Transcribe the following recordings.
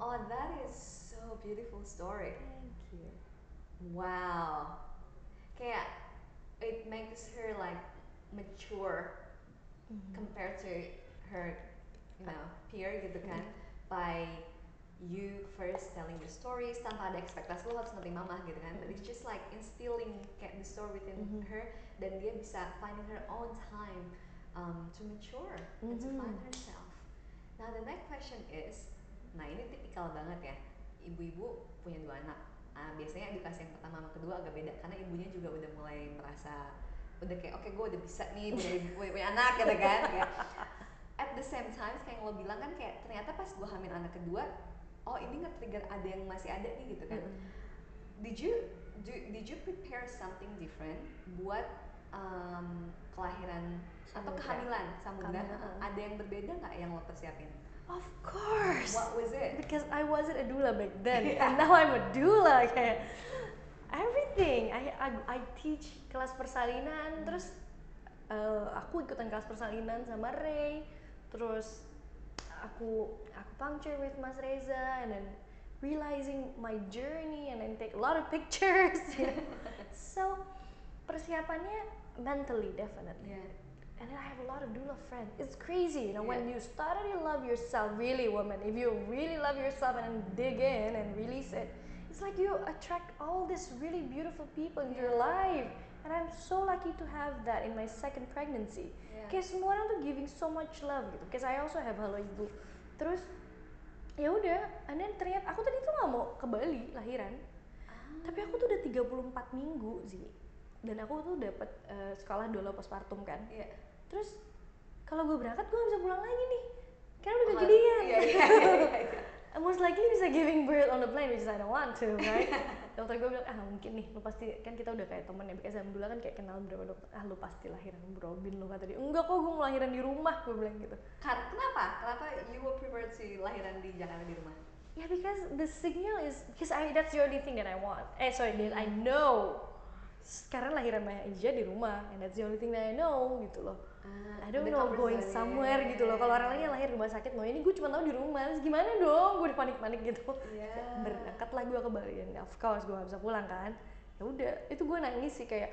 oh that is so beautiful story. Thank you. Wow. Kayak it makes her like mature Mhm. compared to her you know peer gitu kan by you first telling the stories tanpa ada ekspektasi lo harus ngerti mama gitu kan. But it's just like instilling kayak the story within Mhm. her dan dia bisa finding her own time um, to mature and to Mhm. find herself. Now the next question is nah ini tipikal banget ya. Ibu-ibu punya dua anak. Ah, biasanya edukasi yang pertama sama kedua agak beda karena ibunya juga udah mulai merasa udah kayak oke gue udah bisa nih punya, punya, punya anak gitu kan kayak. At the same time kayak yang lo bilang kan kayak ternyata pas gue hamil anak kedua oh ini nge-trigger ada yang masih ada nih gitu kan. Did you do, did you prepare something different buat um, kelahiran atau Samudra. kehamilan Uh, uh. ada yang berbeda nggak yang lo persiapin of course what was it because I wasn't a doula back then Yeah. and now I'm a doula kayak everything I I, I teach kelas persalinan terus eh, aku ikutan kelas persalinan sama Ray terus aku aku puncture with Mas Reza and then realizing my journey and then take a lot of pictures you know. so persiapannya mentally definitely yeah and then I have a lot of doula friends. It's crazy, you know, when you started to love yourself, really, woman, if you really love yourself and dig in and release it, it's like you attract all these really beautiful people your Yeah. life. And I'm so lucky to have that in my second pregnancy. Yeah. Kayak semua orang tuh giving so much love gitu. Because I also have halo ibu. Terus ya udah, and then ternyata aku tadi tuh nggak mau ke Bali lahiran, tapi aku tuh udah 34 minggu sih. Dan aku tuh dapat eh, sekolah doula postpartum kan Iya. Terus kalau gue berangkat gue gak bisa pulang lagi nih. Karena udah Oh, kejadian iya, iya, iya, iya. I most likely bisa giving birth on the plane which is I don't want to right? Dokter gue bilang ah mungkin nih lu pasti kan kita udah kayak temen ya because alhamdulillah kan kayak kenal beberapa dokter ah lu pasti lahiran Robin lu kata dia. Enggak kok gue mau lahiran di rumah gue bilang gitu. Kenapa? Kenapa you will prefer to lahiran di Jakarta di rumah? Ya because the signal is because I that's the only thing that I want. Eh sorry that I know. Sekarang lahiran Maya Ija di rumah and that's the only thing that I know gitu loh Ah, I don't know going somewhere gitu loh. Kalau orang lain yang lahir di rumah sakit, mau ini gue cuma tahu di rumah. Terus gimana dong? Gue panik-panik gitu. Iya. Berangkat lah gue ke Bali dan of course gue gak bisa pulang kan. Ya udah, itu gue nangis sih kayak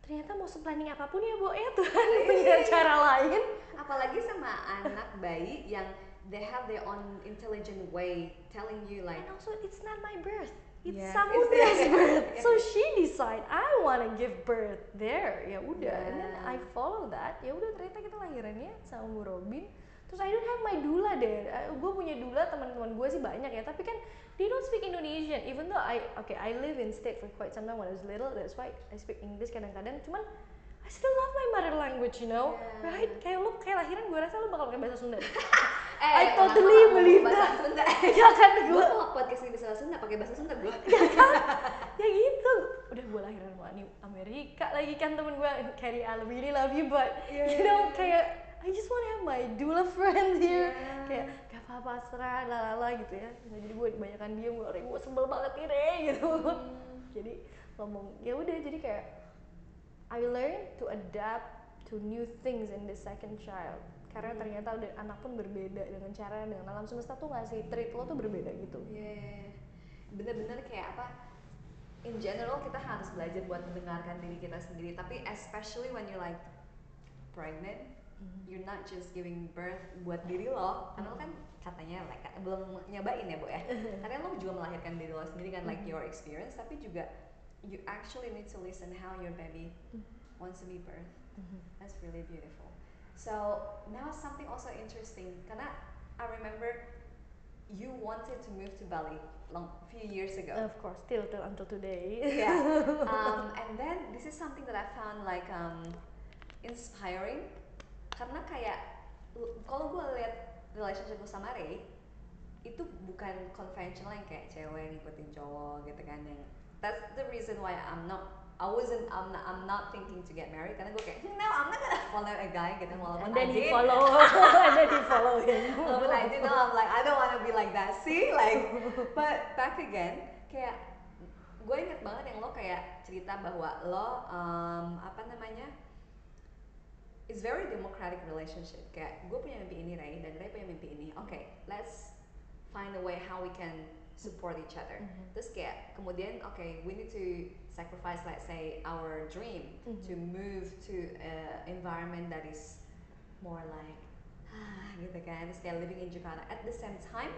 ternyata mau planning apa pun ya Bo ya Tuhan Iya. punya cara lain. apalagi sama anak bayi yang they have their own intelligent way telling you like And also it's not my birth. It's Yeah. Samudra's birth. yeah. So she decide I wanna give birth there. Ya udah, and then Yeah. I follow that. Ya udah ternyata kita lahirannya sama Bu Robin. Terus I don't have my doula deh. gue punya doula teman-teman gue sih banyak ya. Tapi kan they don't speak Indonesian. Even though I okay I live in state for quite some time when I was little. That's why I speak English kadang-kadang. Cuman I still love my mother language, you know, Yeah. right? Kayak lu kayak lahiran gue rasa lu bakal pakai bahasa Sunda. eh I totally believe bahasa that. Sunda. Ya kan gue mau podcast ini bahasa Sunda pakai bahasa Sunda gue ya gitu. Udah gue lahiran sama di Amerika lagi kan temen gue Carrie I really love you but Yeah, you yeah, know yeah. kayak I just wanna have my doula friend here. Yeah. kayak gak apa-apa serah lalala gitu ya. Nah, jadi gue kebanyakan diem gue gue sebel banget nih Re gitu. Jadi ngomong ya udah jadi kayak I learn to adapt to new things in the second child karena ternyata udah anak pun berbeda dengan cara dengan alam semesta tuh ngasih treat lo tuh berbeda gitu. Yeah. bener-bener kayak apa in general kita harus belajar buat mendengarkan diri kita sendiri. Tapi especially when you're like pregnant you're not just giving birth buat diri lo. Karena lo kan katanya like belum nyobain ya bu ya? Karena lo juga melahirkan diri lo sendiri kan like your experience. Tapi juga you actually need to listen how your baby wants to be birthed. That's really beautiful so now something also interesting. Karena I remember you wanted to move to Bali long few years ago. Of course, still till until today. yeah. Um, and then this is something that I found like um, inspiring. Karena kayak kalau gue lihat relationship gue sama Ray itu bukan konvensional yang kayak cewek ngikutin cowok gitu kan yang that's the reason why I'm not I wasn't I'm not, I'm not thinking to get married karena gue kayak no I'm not gonna follow a guy gitu walaupun and then I he did follow, and then he follow him. walaupun I did know I'm like I don't wanna be like that see like but back again kayak gue inget banget yang lo kayak cerita bahwa lo um, apa namanya it's very democratic relationship kayak gue punya mimpi ini Ray dan Ray punya mimpi ini oke let's find a way how we can support each other. Mhm. Terus kayak kemudian okay, we need to sacrifice let's say our dream Mhm. to move to a environment that is more like ah gitu kan. Living in Jakarta. At the same time,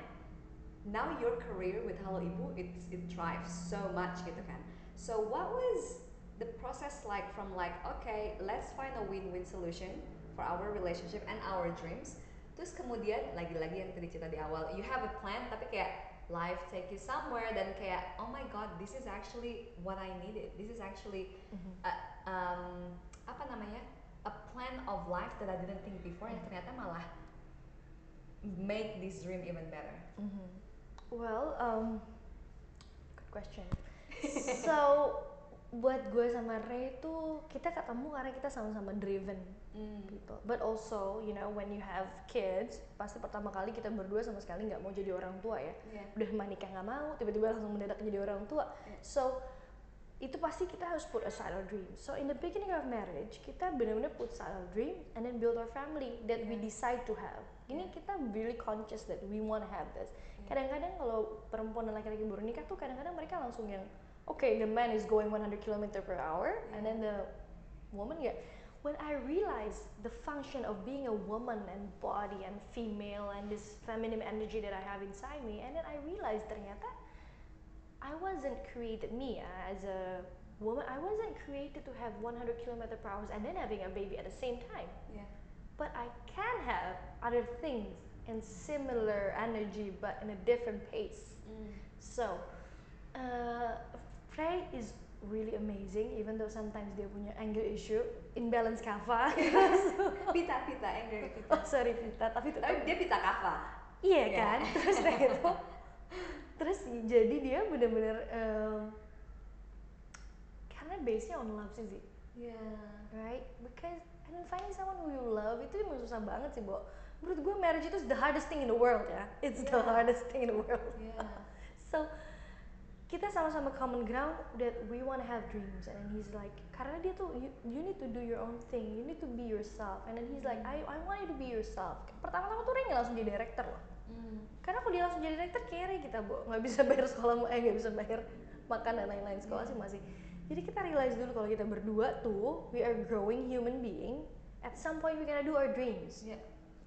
now your career with Halo Ibu it it thrives so much gitu kan. So what was the process like from like okay, let's find a win-win solution for our relationship and our dreams. Terus kemudian lagi-lagi yang tadi cerita di awal, you have a plan tapi kayak life take you somewhere dan kayak oh my god, this is actually what I needed. This is actually Mhm. a, um, apa namanya? a plan of life that I didn't think before yang ternyata malah make this dream even better. Mhm. Well, um, good question. so, buat gue sama Ray itu kita ketemu karena kita sama-sama driven Mm. people. But also, you know, when you have kids, pasti pertama kali kita berdua sama sekali nggak mau jadi orang tua ya. Yeah. Udah menikah nggak mau, tiba-tiba langsung mendadak jadi orang tua. Yeah. So, itu pasti kita harus put aside our dreams. So in the beginning of marriage, kita benar-benar put aside our dream and then build our family that we Yeah. decide to have. Ini Yeah. kita really conscious that we want to have this. Yeah. Kadang-kadang kalau perempuan dan laki-laki baru nikah tuh kadang-kadang mereka langsung yang okay, the man is going 100 km per hour and then the woman yeah. When I realized the function of being a woman and body and female and this feminine energy that I have inside me, and then I realized ternyata I wasn't created me uh, as a woman. I wasn't created to have 100 kilometer per hour and then having a baby at the same time. Yeah. But I can have other things and similar energy but in a different pace. Mm. So, uh, Frey is really amazing even though sometimes dia punya anger issue, imbalance kava. Pita, pita, anger pita. oh sorry Vita, tapi tetap Tapi dia pita kava. Iya Iya. kan, terus kayak gitu. Terus jadi dia bener-bener em, karena base-nya on love sih, sih, Yeah. right? Because and finding someone who you love itu emang susah banget sih, Bo. Menurut gue marriage itu the hardest thing in the world ya. It's the Yeah. hardest thing in the world. Yeah. So kita sama-sama common ground that we want to have dreams. And then he's like karena dia tuh you, you need to do your own thing. You need to be yourself. And then he's like I I want you to be yourself. Pertama-tama tuh Ray nggak langsung jadi director loh. Mm. karena kalau dia langsung jadi director kere kita bu. Nggak bisa bayar sekolah eh nggak bisa bayar makan dan lain-lain sekolah sih masih. Jadi kita realize dulu kalau kita berdua tuh we are growing human being. At some point we gonna do our dreams. Yeah.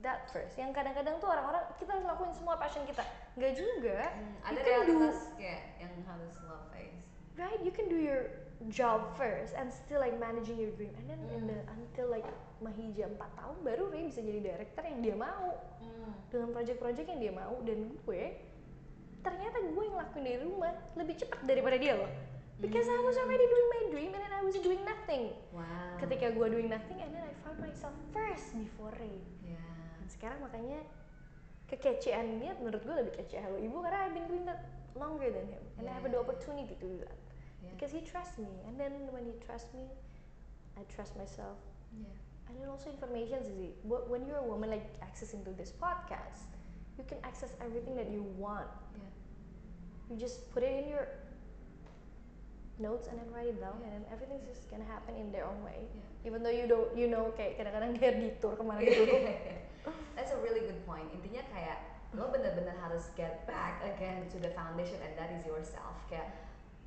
that first. Yang kadang-kadang tuh orang-orang kita harus lakuin semua passion kita nggak juga Mm, you Ada do realitas kayak yang harus love face. right you can do your job first and still like managing your dream and then in Hmm. the until like Mahija 4 tahun baru Ray bisa jadi director yang dia mau Mm. dengan project-project yang dia mau dan gue ternyata gue yang lakuin dari rumah lebih cepat daripada dia loh because I was already doing my dream and then I was doing nothing Wow. ketika gue doing nothing and then I found myself first before Ray Yeah. dan sekarang makanya kekeceannya menurut gue lebih kece Hello Ibu karena I've been doing that longer than him and I have the Yeah. opportunity to do that Yeah. because he trusts me and then when he trusts me I trust myself Yeah. and then also information sih when you're a woman like accessing to this podcast you can access everything that you want Yeah. you just put it in your notes and then write it down Yeah. and then everything's just gonna happen in their own way Yeah. even though you don't you know kayak kadang-kadang dia detour ke mana gitu That's a really good point. Intinya lo bener-bener harus get back again to the foundation and that is yourself. Kayak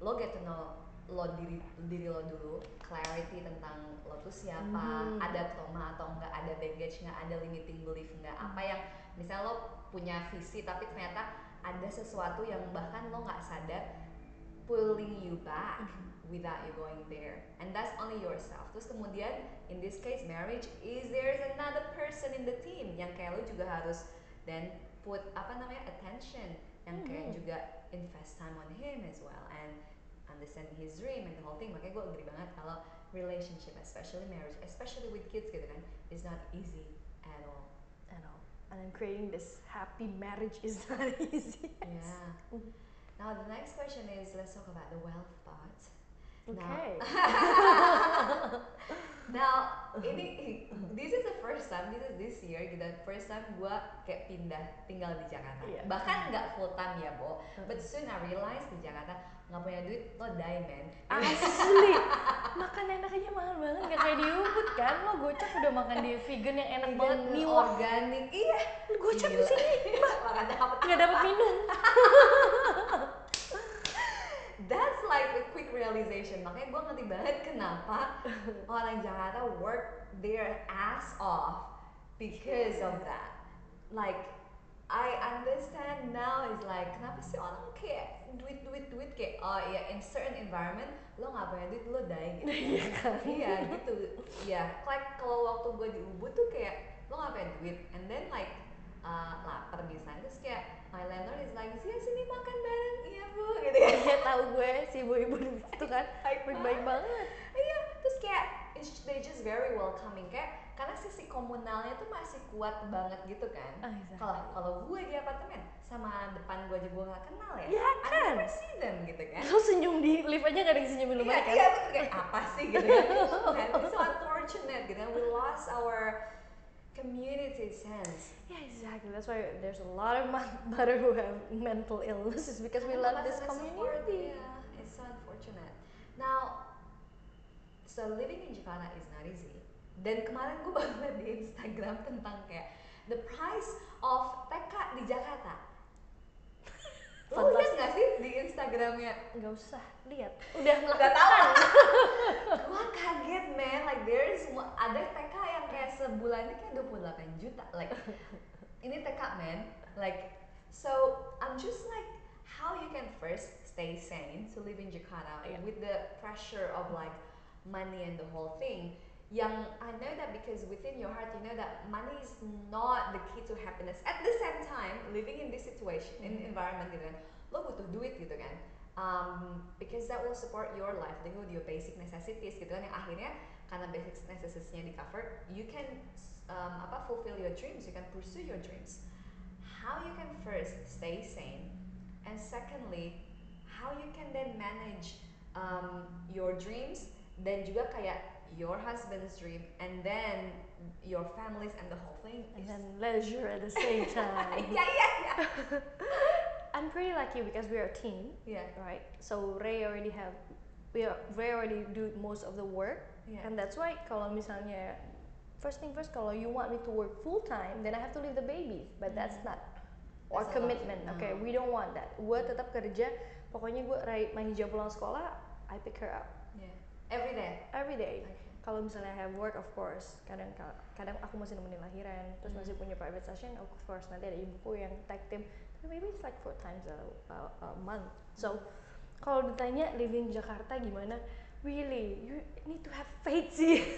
lo get to know lo diri diri lo dulu, clarity tentang lo tuh siapa, Mhm. ada trauma atau enggak, ada baggage nggak, ada limiting belief enggak, apa yang misalnya lo punya visi tapi ternyata ada sesuatu yang bahkan lo nggak sadar pulling you back without you going there and that's only yourself terus kemudian in this case marriage is there's another person in the team yang kayak lo juga harus then put apa namanya attention yang kayak Mhm. juga invest time on him as well and understand his dream and the whole thing. Makanya gue agree banget kalau relationship especially marriage especially with kids gitu kan is not easy at all. I know and then creating this happy marriage is not easy. Yeah. Mhm. now the next question is let's talk about the wealth part okay. Now ini this is the first time this is this year gitu first time gua kayak pindah tinggal di Jakarta. Iya. bahkan nggak full time ya Bo but soon I realize di Jakarta nggak punya duit lo die man. Asli. Makan enak aja mahal banget gak kayak di Ubud kan? Lo gocap udah makan di vegan yang enak Vegan, banget nih organik iya. Gocap di sini. Nggak dapat minum like a quick realization. Makanya gue ngerti banget kenapa orang Jakarta work their ass off because of that. Like I understand now is like kenapa sih orang kayak duit duit duit kayak oh ya in certain environment lo nggak punya duit lo die gitu. Iya kan? Iya gitu. Ya, like kalau waktu gue di Ubud tuh kayak lo nggak punya duit and then like uh, lapar misalnya terus kayak my landlord is like sini sini makan bareng iya bu gitu ya Iya tahu gue si ibu-ibu di situ kan Baik baik-baik banget. iya terus kayak it's, they just very welcoming kayak karena sisi komunalnya tuh masih kuat banget gitu kan Ah, exactly. kalau kalau gue di apartemen sama depan gue aja gue gak kenal ya Ya kan? them gitu kan Lo senyum di lift aja gak ada yang senyumin lo iya kan? iya kayak apa sih gitu kan so unfortunate gitu kan we lost our community sense Yeah, exactly. That's why there's a lot of mo- mother who have mental illnesses because we love this community. Yeah, it's so unfortunate. Now, so living in Jakarta is not easy. Dan kemarin gue baru di Instagram tentang kayak the price of TK di Jakarta. Lo liat Fantastic. gak sih di Instagramnya? Nggak usah lihat. Udah Gak melakukan. tau. gue kaget man, like there is ada TK yang kayak sebulannya kayak 28 juta. Like ini TK man, like so I'm just like how you can first stay sane to live in Jakarta Yeah. with the pressure of like money and the whole thing. Yang I know that because within your heart you know that money is not the key to happiness. At the same time, living in this situation, in Mhm. environment gitu kan, lo butuh duit gitu kan. Um, because that will support your livelihood, your basic necessities gitu kan yang akhirnya karena basic necessitiesnya di cover, you can um, apa fulfill your dreams, you can pursue your dreams. How you can first stay sane, and secondly, how you can then manage um, your dreams dan juga kayak your husband's dream and then your families and the whole thing. And is- then leisure at the same time. yeah, yeah, yeah, I'm pretty lucky because we're a team, yeah, right? So Ray already have, we are, Ray already do most of the work, yeah. and that's why kalau misalnya first thing first, kalau you want me to work full time, then I have to leave the babies, but that's Mhm. not our That's commitment. Okay, we don't want that. Gue tetap kerja, pokoknya gue Ray Mahija pulang sekolah, I pick her up. Every day. every day. Okay. Kalau misalnya I have work, of course, kadang kadang aku masih nemenin lahiran, terus Hmm. masih punya private session, of course nanti ada ibuku yang tag team. Tapi maybe it's like four times a, a, a month. So kalau ditanya living Jakarta gimana, really you need to have faith sih,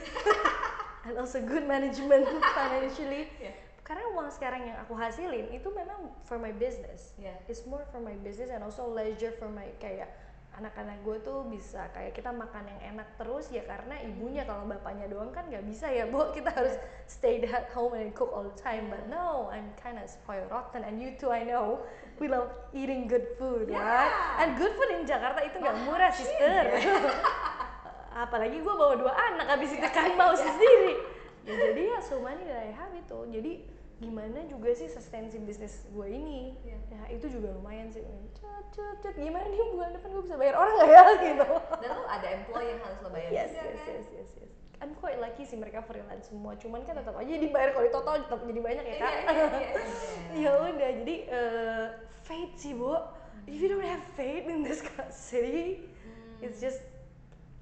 and also good management financially. Yeah. Karena uang sekarang yang aku hasilin itu memang for my business. Yeah. It's more for my business and also leisure for my kayak anak-anak gue tuh bisa kayak kita makan yang enak terus ya karena ibunya kalau bapaknya doang kan nggak bisa ya bu. Kita harus stay at home and cook all the time. But no I'm kind of spoiled rotten and you too I know. We love eating good food right Yeah. and good food in Jakarta itu nggak murah shit, sister. apalagi gue bawa dua anak habis itu kan mau sendiri. Ya jadi ya so money that I have itu. Jadi gimana juga sih sustain si bisnis gue ini? Iya. ya itu juga lumayan sih. Cut cut cut gimana nih bulan depan gue bisa bayar orang nggak ya? Gitu. Dan lo ada employee yang harus lo bayar yes juga yes kan? yes yes yes. I'm quite lucky sih mereka freelance semua. Cuman kan tetap aja dibayar. Kalau di total tetap jadi banyak ya Iya, kak. Iya, iya, iya. ya udah jadi eh, faith sih bu if you don't have faith in this city Hmm. it's just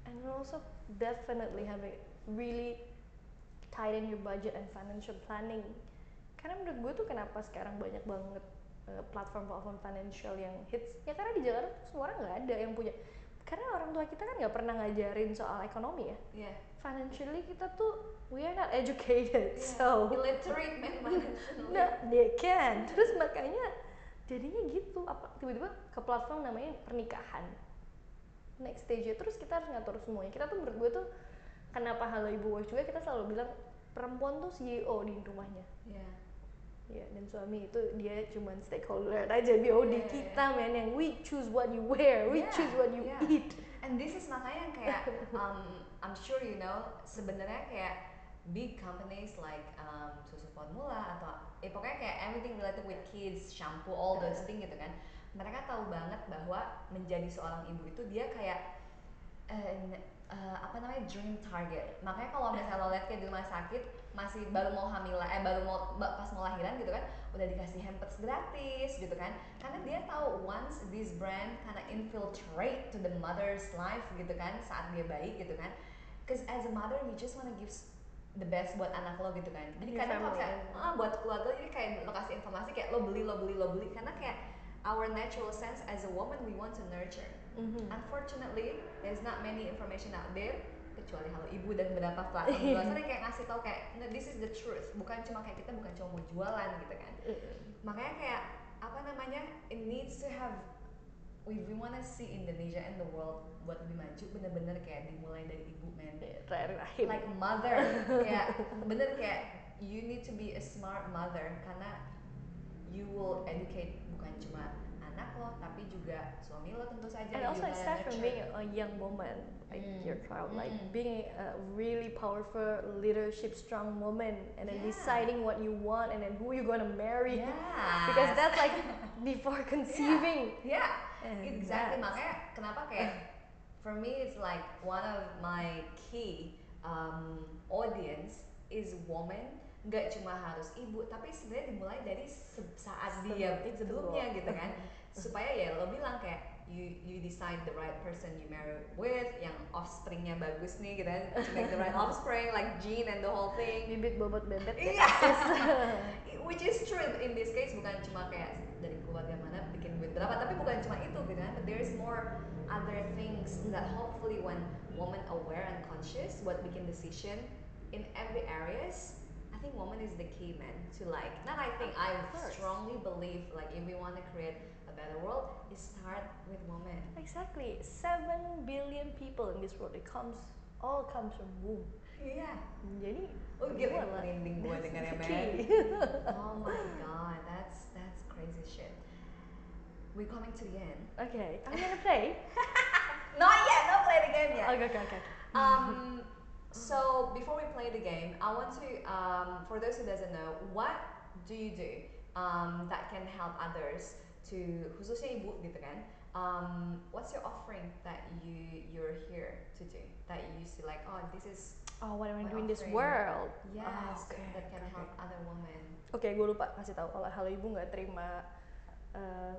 and also definitely have a really tighten your budget and financial planning karena menurut gue tuh kenapa sekarang banyak banget uh, platform-platform financial yang hits ya karena di Jakarta tuh semua orang nggak ada yang punya karena orang tua kita kan nggak pernah ngajarin soal ekonomi ya Iya. financially kita tuh we are not educated Iya. so illiterate man financially. no they can terus makanya jadinya gitu apa tiba-tiba ke platform namanya pernikahan next stage terus kita harus ngatur semuanya kita tuh menurut gue tuh kenapa halo ibu watch juga kita selalu bilang perempuan tuh CEO di rumahnya Iya. Ya dan suami itu dia cuman stakeholder aja BOD iya, kita men yang we choose what you wear we Yeah, choose what you yeah. eat And this is makanya yang kayak um, I'm sure you know sebenarnya kayak big companies like um, susu formula atau eh pokoknya kayak everything related with kids, shampoo, all those things gitu kan. Mereka tahu banget bahwa menjadi seorang ibu itu dia kayak eh, eh, apa namanya dream target makanya kalau misalnya lo lihat kayak di rumah sakit masih baru mau hamil eh baru mau pas mau lahiran gitu kan udah dikasih hampers gratis gitu kan. Karena dia tahu once this brand karena infiltrate to the mother's life gitu kan saat dia baik gitu kan. Cause as a mother you just wanna give the best buat anak lo gitu kan. Jadi Your kadang kalau kayak ah buat keluarga jadi kayak lo kasih informasi kayak lo beli lo beli lo beli. Karena kayak our natural sense as a woman we want to nurture. Mhm. Unfortunately, there's not many information out there kecuali Halo Ibu dan beberapa platform di luar sana yang kayak ngasih tau kayak "No, this is the truth. Bukan cuma kayak kita bukan cuma mau jualan gitu kan. Makanya kayak apa namanya it needs to have we, we wanna see Indonesia and the world buat lebih maju bener-bener kayak dimulai dari ibu men. Terakhir rahim. like mother. Kayak bener kayak you need to be a smart mother. Karena you will educate bukan cuma anak lo tapi juga suami lo tentu saja and also it starts from being a young woman like Mm. your child like Mm. being a really powerful leadership strong woman and then Yeah. deciding what you want and then who you're gonna marry. Yes. because that's like before conceiving. Yeah. And exactly. that's- makanya kenapa kayak for me it's like one of my key um, audience is woman. Nggak cuma harus ibu tapi sebenarnya dimulai dari saat dia sebelumnya gitu kan supaya ya lo bilang kayak you you decide the right person you marry with yang offspringnya bagus nih gitu kan. To make the right offspring like gene and the whole thing. Bibit bobot bebet Iya. Which is true in this case bukan cuma kayak dari keluarga mana bikin duit berapa tapi bukan cuma itu gitu kan. But there's more other things that hopefully when woman aware and conscious buat bikin decision in every areas I think woman is the key man to like not I think I strongly believe like if we want to create better world it start with women. Exactly. Seven billion people in this world it comes all comes from womb. Iya jadi oh gila gua lah. merinding gue That's dengarnya man oh my god that's that's crazy shit. We're coming to the end. Okay I'm gonna play. Not yet, not play the game yet. okay okay okay. Um, so before we play the game, I want to, um, for those who doesn't know, what do you do um, that can help others to, khususnya ibu gitu kan? Um, what's your offering that you you're here to do? That you see like, oh, this is oh what am I doing in this world yes Ah, okay, that can okay. help other women. Oke, gue lupa kasih tahu kalau halo ibu nggak terima eh,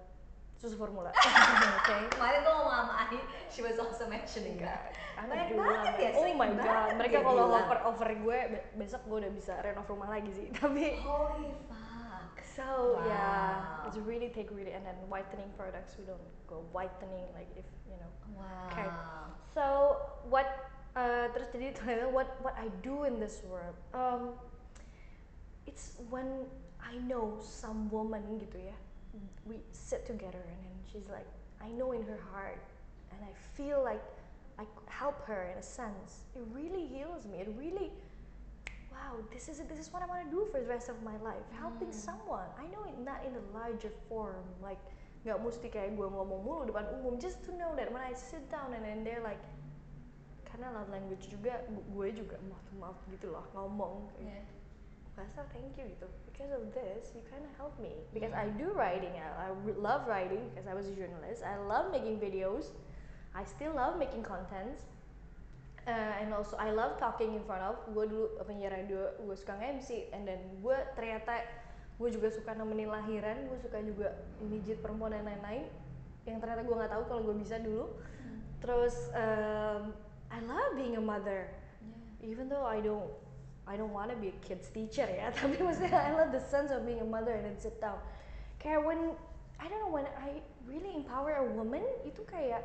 susu formula. Oke. Kemarin tuh ngomong sama Ani, she was also mentioning that. Anak Banyak banget ya, Oh my god, mereka kalau over over gue be- besok gue udah bisa renov rumah lagi sih. Tapi Holy fuck. So yeah, it's really take really and then whitening products we don't go whitening like if you know. Wow. Okay. So what uh, terus jadi what what I do in this world, um, it's when I know some woman gitu ya, we sit together and then she's like, I know in her heart, and I feel like I help her in a sense. It really heals me. It really, wow, this is. This is what I want to do for the rest of my life, helping Hmm. someone. I know it not in a larger form, like nggak mesti kayak gue ngomong mulu depan umum, just to know that when I sit down and then they're like, karena love language juga, gu- gue juga to mouth gitu loh ngomong. Yeah. Pasal thank you gitu. Because of this, you kind of help me. Because Mm. I do writing. I, I love writing because I was a journalist. I love making videos. I still love making contents. Uh, and also I love talking in front of. Gue dulu penyiar radio, gue suka nge-MC. And then gue ternyata gue juga suka nemenin lahiran. Gue suka juga mijit perempuan dan lain-lain. Yang ternyata gue nggak tahu kalau gue bisa dulu. Terus um, I love being a mother Yeah. even though I don't I don't want to be a kids teacher ya tapi maksudnya I love the sense of being a mother and then sit down kayak when I don't know when I really empower a woman itu kayak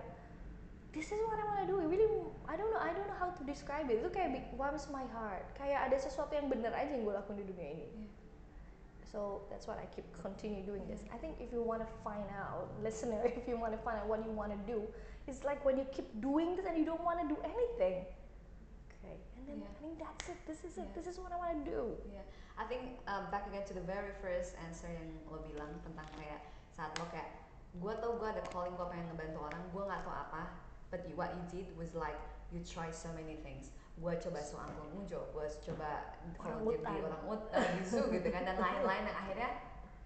this is what I want to do really I don't know I don't know how to describe it. Itu kayak big- warms my heart. Kayak ada sesuatu yang benar aja yang gue lakuin di dunia ini. Yeah. so that's what I keep continue doing this. I think if you want to find out listener if you want to find out what you want to do it's like when you keep doing this and you don't want to do anything. Okay and then Yeah. I think that's it. This is it. Yeah. this is what I want to do. Yeah, I think um, back again to the very first answer yang lo bilang tentang kayak saat lo kayak gue tau gue ada calling gue pengen ngebantu orang gue nggak tau apa but what you did was like you try so many things gue coba soal mujo gue coba kalau Orang jadi utan. orang ut uh, di zoo gitu kan dan lain-lain yang akhirnya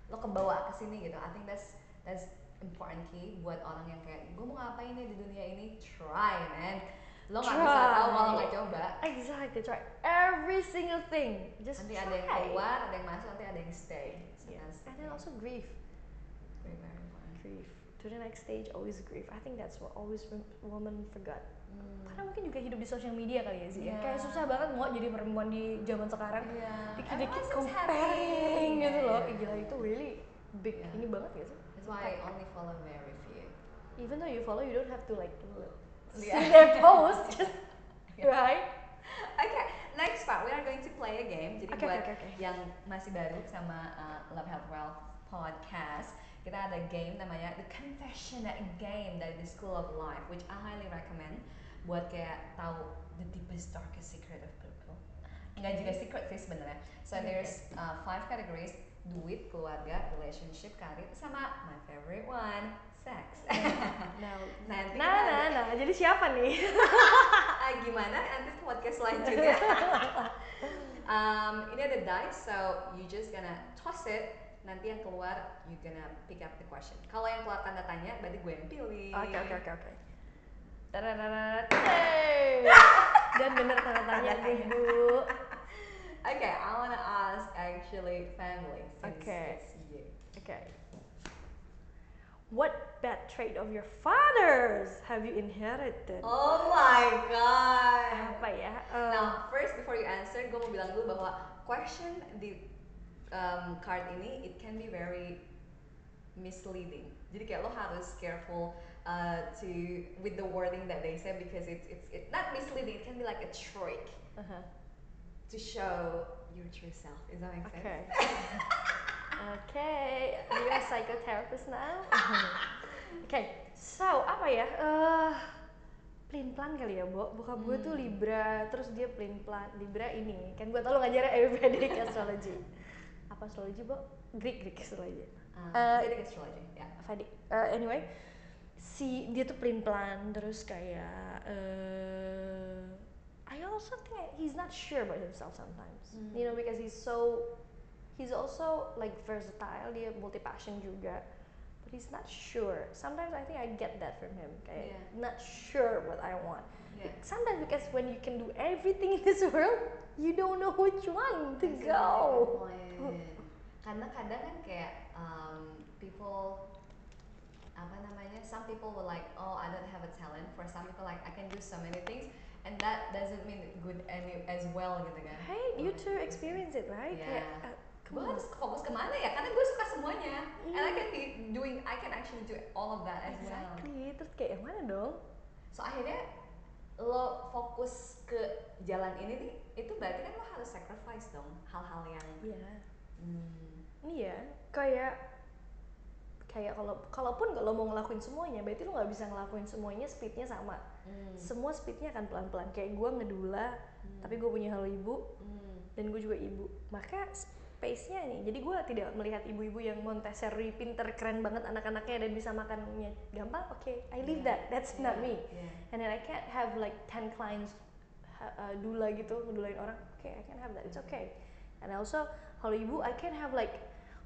lo kebawa ke sini gitu I think that's that's important key buat orang yang kayak gue mau ngapain nih di dunia ini try man lo nggak bisa tahu kalau nggak coba Exactly, try every single thing. Just nanti try. ada yang keluar ada yang masuk nanti ada yang stay So Yes. And then also grief. Very, very important. Grief. To the next stage, always grief. I think that's what always wom- woman forgot. Hmm. Karena mungkin juga hidup di sosial media kali ya sih. ya. Iya. Kayak susah banget mau jadi perempuan di zaman sekarang. Iya. Dikit-dikit comparing happy. gitu loh. Yeah. Ih, gila itu really big Yeah. ini banget ya sih. That's why I only follow very few. Even though you follow, you don't have to like see Yeah. their post, just Yeah. right? Okay, next part we are going to play a game. Jadi Okay, buat okay, okay, okay. yang masih baru sama uh, Love Health Wealth podcast, kita ada game namanya The Confession Game dari The School of Life, which I highly recommend buat kayak tahu the deepest darkest secret of people. Enggak juga secret sih sebenarnya. So there's uh, five categories: duit, keluarga, relationship, karir, sama my favorite one, sex. Nah, Nanti nah, kita nah, ada- nah. Jadi siapa nih? Gimana nanti podcast selanjutnya um, ini ada dice so you just gonna toss it nanti yang keluar you gonna pick up the question kalau yang keluar tanda tanya berarti gue yang pilih Oke oke oke oke. Dan bener tanda tanya bu. okay I wanna ask actually family Okay. Okay. What bad trait of your fathers have you inherited? oh my god Apa ya? Eh, Now, first before you answer, gue mau bilang dulu bahwa question di um, card ini it can be very misleading. Jadi kayak lo harus careful uh, to with the wording that they say because it's it's it, not misleading. It can be like a trick uh-huh. to show your true self. Does that make sense? Okay. okay, are you a psychotherapist now? okay, so apa ya? Eh, plain plan kali ya, Bo. Bokap gue tuh Hmm. Libra, terus dia plain plan. Libra ini, kan gue tau lo ngajar Ayurvedic astrology. Apa astrology, Bo? Greek Greek astrology. Uh, Uh, Vedic astrology. Yeah. Vedic. Eh, anyway, si dia tuh plain plan, terus kayak eh I also think he's not sure about himself sometimes. Hmm. You know, because he's so he's also like versatile, dia multi passion juga. But he's not sure. Sometimes I think I get that from him. Kayak Yeah. not sure what I want. Yeah. Sometimes because when you can do everything in this world, you don't know which one to That's go. point. Karena kadang kan kayak um, people apa namanya? Some people will like, oh I don't have a talent. For some people like I can do so many things, and that doesn't mean good any as well gitu kan? Hey, you Like, two experience it, right? Kayak, Yeah. uh, Gue harus fokus ke mana ya? Karena gue suka semuanya, and I can be doing, I can actually do all of that as well. Exactly. Terus kayak yang mana dong? So akhirnya lo fokus ke jalan ini nih, itu berarti kan lo harus sacrifice dong hal-hal yang Iya. hmm, Iya. Kayak kayak kalau kalaupun lo mau ngelakuin semuanya, berarti lo nggak bisa ngelakuin semuanya speednya sama. hmm, Semua speednya akan pelan-pelan. Kayak gue ngedula, hmm, tapi gue punya halo ibu hmm. dan gue juga ibu. Maka space-nya nih. Jadi gue tidak melihat ibu-ibu yang Montessori pinter keren banget anak-anaknya dan bisa makannya gampang. Oke, I leave Yeah, that. That's not yeah, me. yeah. and then I can't have like 10 clients uh, dula gitu ngedulain orang okay I can have that it's okay and also kalau ibu I can have like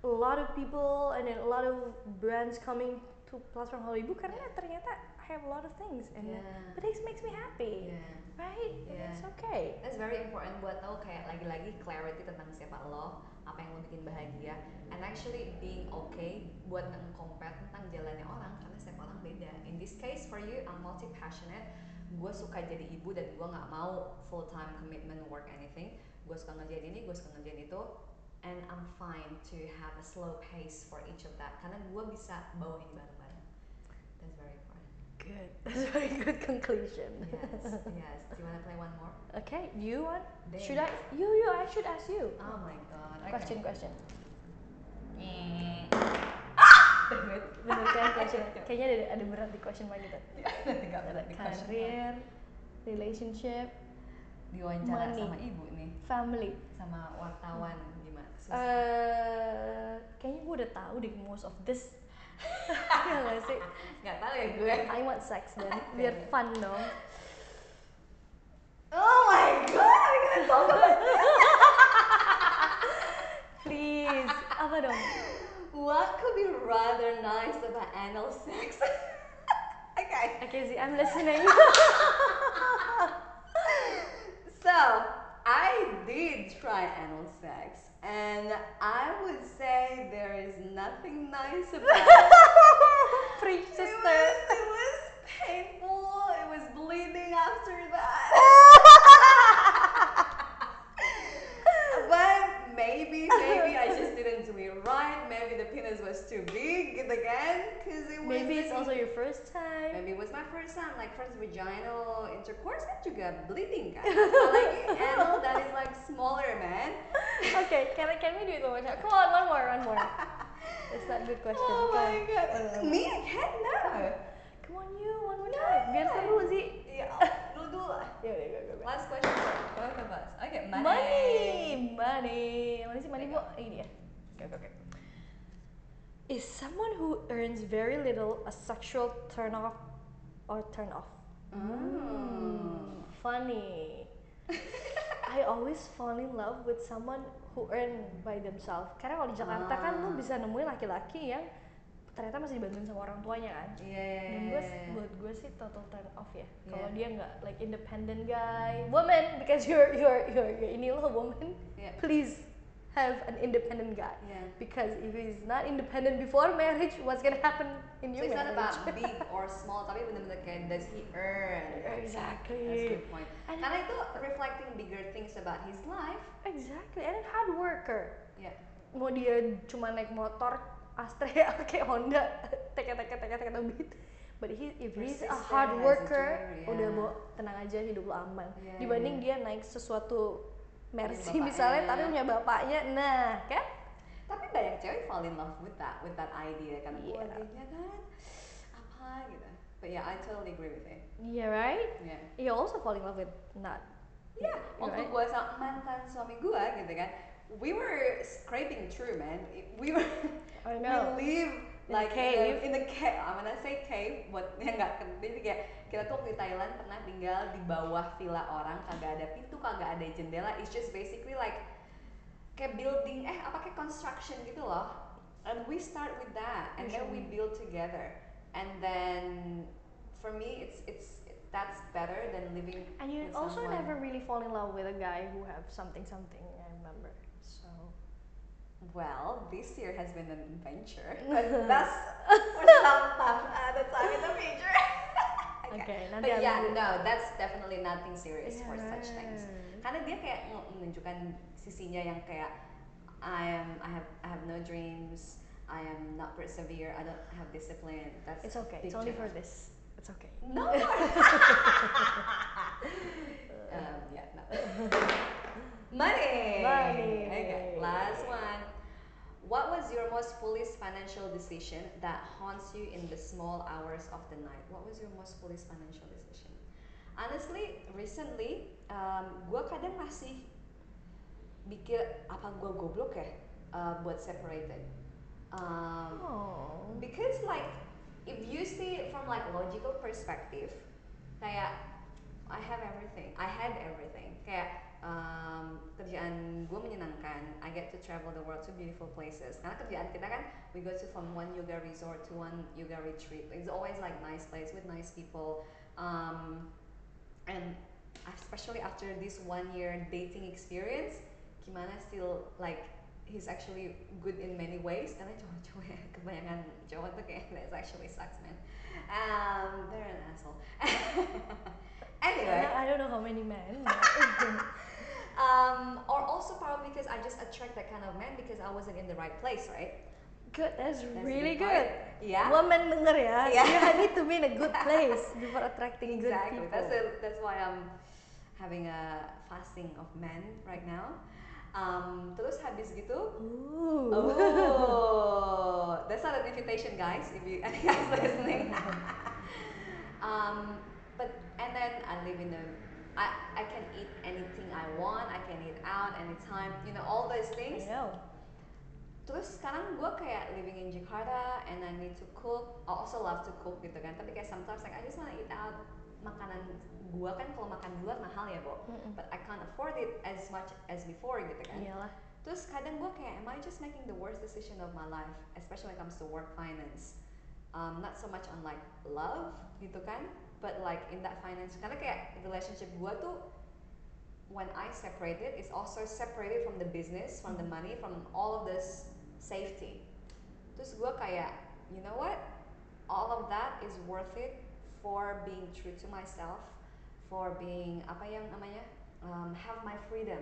a lot of people and then a lot of brands coming to platform Halo Ibu karena ternyata I have a lot of things and Yeah. but it makes me happy Yeah. right Yeah. it's okay That's very important buat tahu kayak lagi-lagi clarity tentang siapa lo, apa yang lo bikin bahagia, and actually being okay buat nge-compare tentang jalannya orang karena setiap orang beda. In this case for you, I'm multi passionate. Gue suka jadi ibu dan gue nggak mau full time commitment work anything. Gue suka ngerjain ini, gue suka ngerjain itu, and I'm fine to have a slow pace for each of that karena gue bisa bawa ini bareng-bareng. That's very. Good that's a very good conclusion Yes, yes. Do you wanna play one more? okay you want Damn. should I you you I should ask you Oh my god. Okay. question question Eh. bener kan question kayaknya ada ada berat di question mark gitu Nanti karir relationship Diwawancara Money. sama ibu nih, family sama wartawan gimana? Susah. eh kayaknya gue udah tahu deh most of this Gak sih? Gak tau ya gue I want sex dan biar fun dong Oh my god, oh talk about Please, apa dong? What could be rather nice about anal sex? okay. Okay, Z, I'm listening. so, I did try anal sex and I would say there is nothing nice about it. Preach, It was, it was painful. It was bleeding after that. but maybe, maybe I just didn't do it right. Maybe the penis was too big again, because it was. Maybe it's also your first time. Maybe it was my first time, like first vaginal intercourse kan juga bleeding kan. Apalagi anal that is like smaller man. okay, can I, can we do it one more time? Come on, one more, one more. It's not a good question. Oh Come my on. god. One. Me, I can't know. Come on, you one more time. Biar seru sih. Ya, lu dulu lah. Ya udah, go, go, go. Last question for both of us. Okay, money. Money, money. Mana sih money bu? Ini dia. Oke, oke, oke. Is someone who earns very little a sexual turn off or turn off? Mm. Funny. I always fall in love with someone who earn by themselves. Karena kalau di Jakarta kan lu Ah. bisa nemuin laki-laki yang ternyata masih dibantuin sama orang tuanya kan. Iya, iya, Dan iya, gue iya. buat gue sih total turn off ya. Kalau Yeah. dia nggak like independent guy, woman because you're you're you're, you're ini lo woman, Yeah. please have an independent guy. Yeah. Because if he's not independent before marriage, what's gonna happen in So your it's not marriage? about big or small, tapi benar-benar kayak does he earn? Exactly. That's a good point. And- Karena itu reflecting bigger things about his life. exactly, and then hard worker. Yeah. Mau dia cuma naik motor Astra kayak Honda, teka teka teka teka beat. But he, if he's a hard as a worker, dream, udah yeah. mau tenang aja hidup lo aman. Yeah, Dibanding yeah. dia naik sesuatu Mercy bapaknya. misalnya, tapi punya bapaknya, nah kan? Tapi banyak cewek fall in love with that, with that idea kan. Yeah. Wah, dia kan apa gitu. But yeah, I totally agree with it. Yeah right? Yeah. You also fall in love with not. Iya, waktu Right? gue sama mantan suami gue gitu kan, we were scraping through man. We were I know. we live like cave. in the, cave. I'm gonna say cave buat yang nggak jadi kayak kita tuh waktu di Thailand pernah tinggal di bawah villa orang, kagak ada pintu, kagak ada jendela. It's just basically like kayak building eh apa kayak construction gitu loh. And we start with that, and then we Usually. build together. And then for me, it's it's that's better than living And you also someone. never really fall in love with a guy who have something something. I remember. Well, this year has been an adventure, but that's for some time, uh, the time in the future. Okay, But nanti yeah, no, that's definitely nothing serious Yeah, for such things. Karena dia kayak menunjukkan sisinya yang kayak I am, I have, I have no dreams. I am not persevere. I don't have discipline. That's It's okay. It's only for this. It's okay. No. um, yeah, no. Money. Money. Okay, last one. What was your most foolish financial decision that haunts you in the small hours of the night? What was your most foolish financial decision? Honestly, recently, um, gue kadang masih mikir apa gue goblok ya uh, buat separated. Um, Oh. because like if you see it from like logical perspective kayak I have everything I had everything kayak um, kerjaan gue menyenangkan. I get to travel the world to beautiful places. Karena kerjaan kita kan we go to from one yoga resort to one yoga retreat. It's always like nice place with nice people. Um, and especially after this one year dating experience gimana still like he's actually good in many ways. Karena cowok-cowok yang kebanyakan cowok tuh kayak that's actually sucks man. Um, they're an asshole. Anyway. I don't know how many men. um, or also probably because I just attract that kind of man because I wasn't in the right place right good. That's, That's really good. yeah Woman denger ya. Yeah. You need to be in a good place before attracting exactly good people. that's a, that's why I'm having a fasting of men right now um, terus habis gitu Ooh. Oh, that's not an invitation, guys. If you any guys listening. um, but and then I live in a. I, I can eat anything I want. I can eat out anytime. You know all those I things. know. Terus sekarang gue kayak living in Jakarta and I need to cook. I also love to cook gitu kan. Tapi kayak sometimes like I just wanna eat out. Makanan gue kan kalau makan di luar mahal ya, Bo. Mm-mm. But I can't afford it as much as before gitu kan. Iyalah. Terus kadang gue kayak, am I just making the worst decision of my life, especially when it comes to work finance. Um, not so much on like love gitu kan, but like in that finance. Karena kayak relationship gue tuh when I separated, it's also separated from the business, from the money, from all of this safety. Terus gue kayak, you know what? All of that is worth it for being true to myself, for being apa yang namanya, um, have my freedom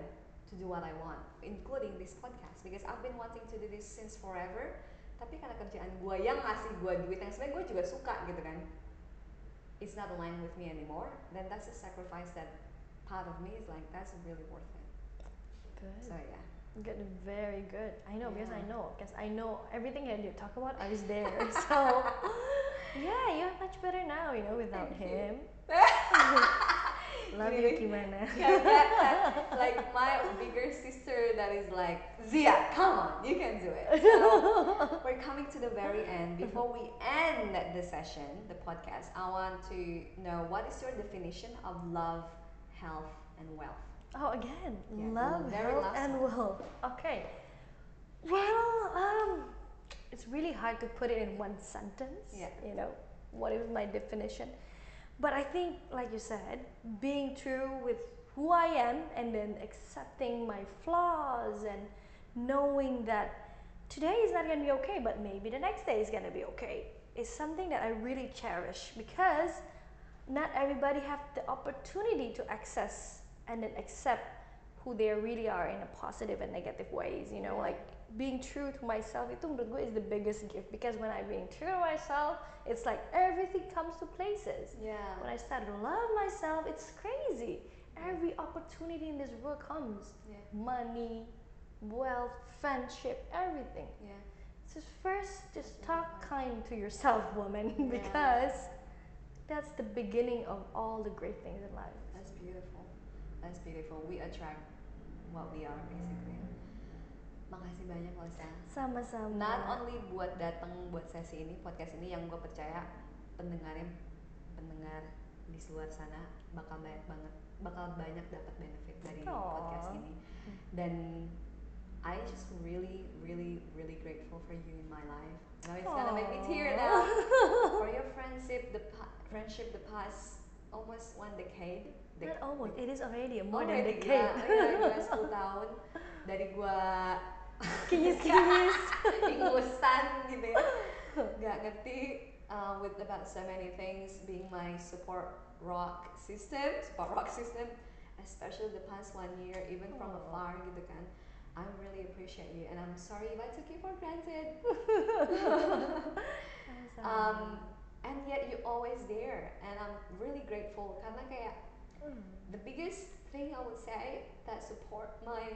to do what I want, including this podcast because I've been wanting to do this since forever. Tapi karena kerjaan gue yang ngasih gue duit yang sebenarnya gue juga suka gitu kan, it's not aligned with me anymore. Then that's a sacrifice that part of me is like that's really worth it. Good. So yeah. Good, very good. I know because I know because I know everything that you talk about. I was there, so yeah, you're much better now. You know, without Thank him. Love you, Gini. Yeah, like my bigger sister that is like Zia, come on, you can do it. So we're coming to the very end. Before we end the session, the podcast, I want to know what is your definition of love, health, and wealth. Oh, again, Yeah, love, health, and one. wealth. Okay. Well, um, it's really hard to put it in one sentence. Yeah. You know, what is my definition? But I think, like you said, being true with who I am and then accepting my flaws and knowing that today is not going to be okay, but maybe the next day is going to be okay is something that I really cherish because not everybody have the opportunity to access and then accept who they really are in a positive and negative ways you know like being true to myself itu menurut gue is the biggest gift because when I being true to myself it's like everything comes to places Yeah. when I start to love myself it's crazy every opportunity in this world comes Yeah. money wealth friendship everything Yeah. so first just talk kind to yourself woman Yeah. because that's the beginning of all the great things in life That's beautiful. That's beautiful. We attract what we are basically. Makasih banyak Losa. sama-sama Not only buat datang buat sesi ini, podcast ini yang gue percaya pendengarnya pendengar di luar sana bakal banyak banget bakal banyak dapat benefit dari Aw. podcast ini. Dan I just really, really, really grateful for you in my life. Now it's gonna make me tear now. for your friendship, the friendship the past almost one decade. Not Dec- almost, it is already a more Already, than decade. iya, gila 10 tahun dari gua Kinyis-kinyis. ingusan gitu ya. Nggak ngerti uh, with about so many things being my support rock system support rock system especially the past one year even from afar gitu kan. I really appreciate you and I'm sorry if I took you for granted. Um, and yet you're always there and I'm really grateful. Karena kayak Hmm. the biggest thing I would say that support my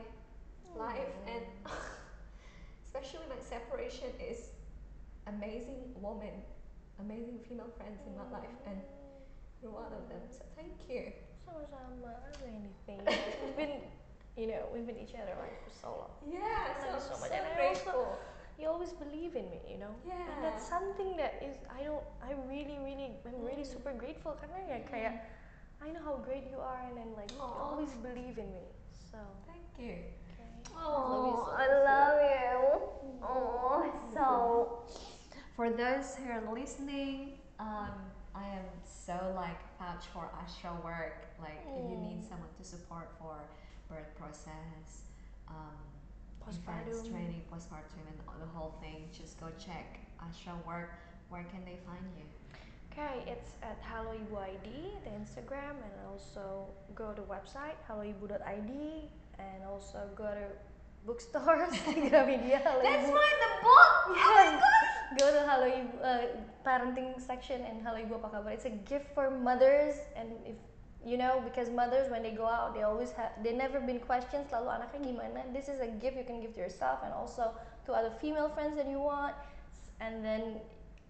life and especially my separation is amazing woman amazing female friends in my life and you're one of them so thank you Sama-sama, I don't anything. we've been, you know, we've been each other like for so long. yeah Thank you so, so much. so And I also- grateful You always believe in me, you know. Yeah. And that's something that is I don't I really really I'm really Mm. super grateful karena ya kayak I know how great you are and then like you always believe in me. So thank you. Oh, I love you. Oh, so for those who are listening, um, I am so like vouch for Asha work. Like if you need Mm. someone to support for birth process, um, Postpartum. training, postpartum, and the whole thing, just go check Asha work. Where can they find you? Okay, it's at Halo Ibu ID, the Instagram, and also go to the website haloibu.id, and also go to bookstores, Gramedia, Halo Ibu. right, the book. Yes. Go to Halo Ibu uh, parenting section and Halo Ibu apa kabar. It's a gift for mothers and if you know because mothers when they go out they always have they never been questioned selalu anaknya gimana. This is a gift you can give to yourself and also to other female friends that you want. And then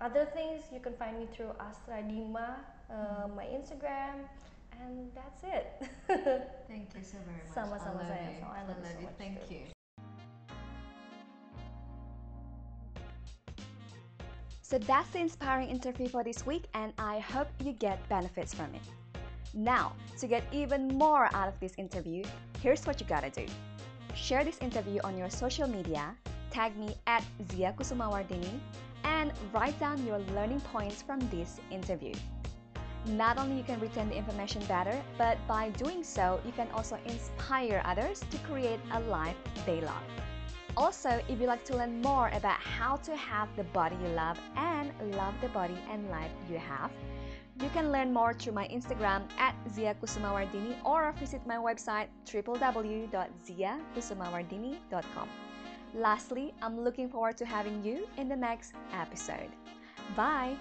other things you can find me through Astra Dima, uh, my Instagram, and that's it. Thank you so very much. Sama-sama I love sayang. you. So I love you so much Thank too. you. So that's the inspiring interview for this week, and I hope you get benefits from it. Now, to get even more out of this interview, here's what you gotta do share this interview on your social media, tag me at Zia Kusumawardini, and write down your learning points from this interview. Not only you can retain the information better, but by doing so, you can also inspire others to create a life they love. Also, if you'd like to learn more about how to have the body you love and love the body and life you have, you can learn more through my Instagram at Zia Kusumawardini or visit my website www.ziakusumawardini.com. Lastly, I'm looking forward to having you in the next episode. Bye!